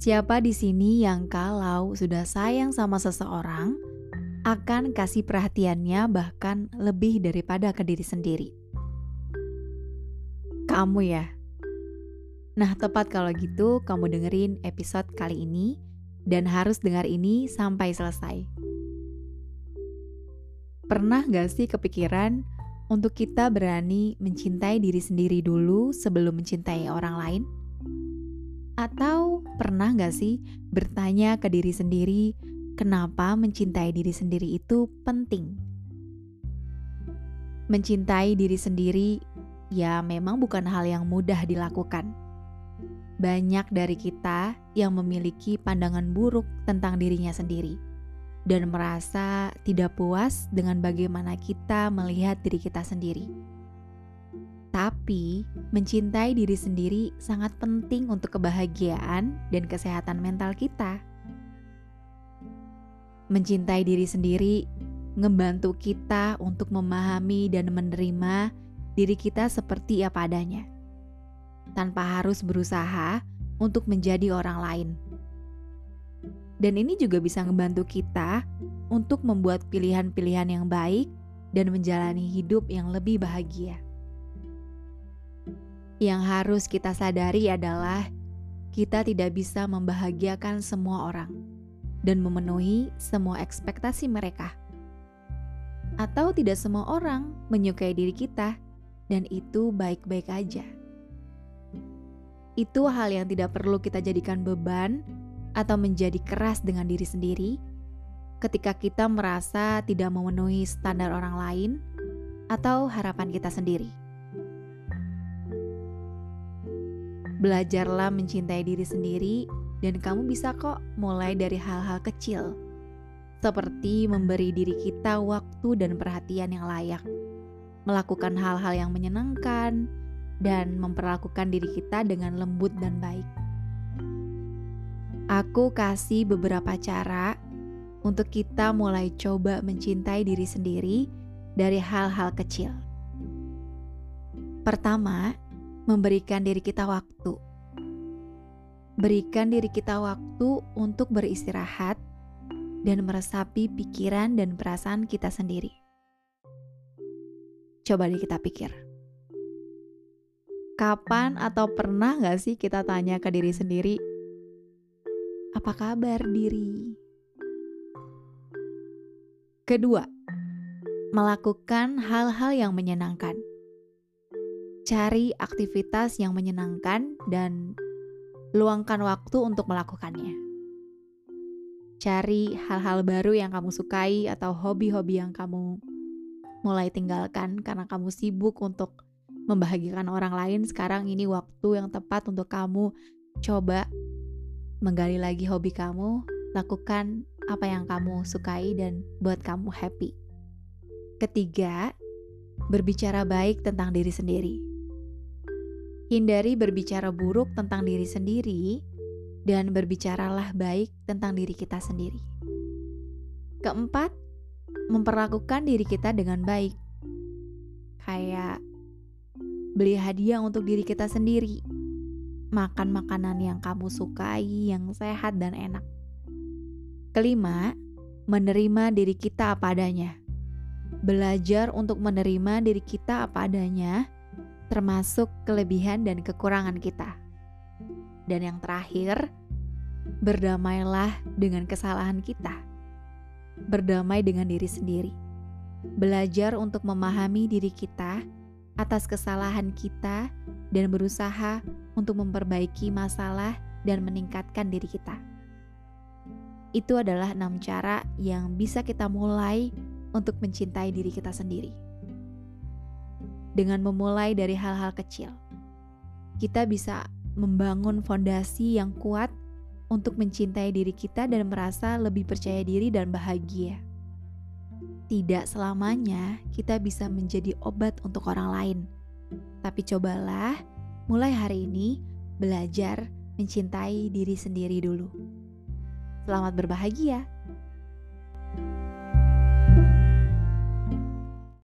Siapa di sini yang kalau sudah sayang sama seseorang akan kasih perhatiannya bahkan lebih daripada ke diri sendiri? Kamu ya. Nah, tepat kalau gitu kamu dengerin episode kali ini dan harus dengar ini sampai selesai. Pernah gak sih kepikiran untuk kita berani mencintai diri sendiri dulu sebelum mencintai orang lain? Atau pernah gak sih bertanya ke diri sendiri, kenapa mencintai diri sendiri itu penting? Mencintai diri sendiri ya memang bukan hal yang mudah dilakukan. Banyak dari kita yang memiliki pandangan buruk tentang dirinya sendiri dan merasa tidak puas dengan bagaimana kita melihat diri kita sendiri. Tapi, mencintai diri sendiri sangat penting untuk kebahagiaan dan kesehatan mental kita. Mencintai diri sendiri ngebantu kita untuk memahami dan menerima diri kita seperti apa adanya, tanpa harus berusaha untuk menjadi orang lain. Dan ini juga bisa ngebantu kita untuk membuat pilihan-pilihan yang baik dan menjalani hidup yang lebih bahagia. Yang harus kita sadari adalah kita tidak bisa membahagiakan semua orang dan memenuhi semua ekspektasi mereka. Atau tidak semua orang menyukai diri kita dan itu baik-baik aja. Itu hal yang tidak perlu kita jadikan beban atau menjadi keras dengan diri sendiri ketika kita merasa tidak memenuhi standar orang lain atau harapan kita sendiri. Belajarlah mencintai diri sendiri dan kamu bisa kok mulai dari hal-hal kecil. Seperti memberi diri kita waktu dan perhatian yang layak. Melakukan hal-hal yang menyenangkan dan memperlakukan diri kita dengan lembut dan baik. Aku kasih beberapa cara untuk kita mulai coba mencintai diri sendiri dari hal-hal kecil. Pertama, memberikan diri kita waktu. Berikan diri kita waktu untuk beristirahat dan meresapi pikiran dan perasaan kita sendiri. Coba deh kita pikir. Kapan atau pernah gak sih kita tanya ke diri sendiri, apa kabar diri? Kedua, melakukan hal-hal yang menyenangkan cari aktivitas yang menyenangkan dan luangkan waktu untuk melakukannya. Cari hal-hal baru yang kamu sukai atau hobi-hobi yang kamu mulai tinggalkan karena kamu sibuk untuk membahagiakan orang lain. Sekarang ini waktu yang tepat untuk kamu coba menggali lagi hobi kamu, lakukan apa yang kamu sukai dan buat kamu happy. Ketiga, berbicara baik tentang diri sendiri. Hindari berbicara buruk tentang diri sendiri dan berbicaralah baik tentang diri kita sendiri. Keempat, memperlakukan diri kita dengan baik. Kayak beli hadiah untuk diri kita sendiri. Makan makanan yang kamu sukai, yang sehat dan enak. Kelima, menerima diri kita apa adanya. Belajar untuk menerima diri kita apa adanya termasuk kelebihan dan kekurangan kita. Dan yang terakhir, berdamailah dengan kesalahan kita. Berdamai dengan diri sendiri. Belajar untuk memahami diri kita atas kesalahan kita dan berusaha untuk memperbaiki masalah dan meningkatkan diri kita. Itu adalah enam cara yang bisa kita mulai untuk mencintai diri kita sendiri dengan memulai dari hal-hal kecil. Kita bisa membangun fondasi yang kuat untuk mencintai diri kita dan merasa lebih percaya diri dan bahagia. Tidak selamanya kita bisa menjadi obat untuk orang lain, tapi cobalah mulai hari ini belajar mencintai diri sendiri dulu. Selamat berbahagia!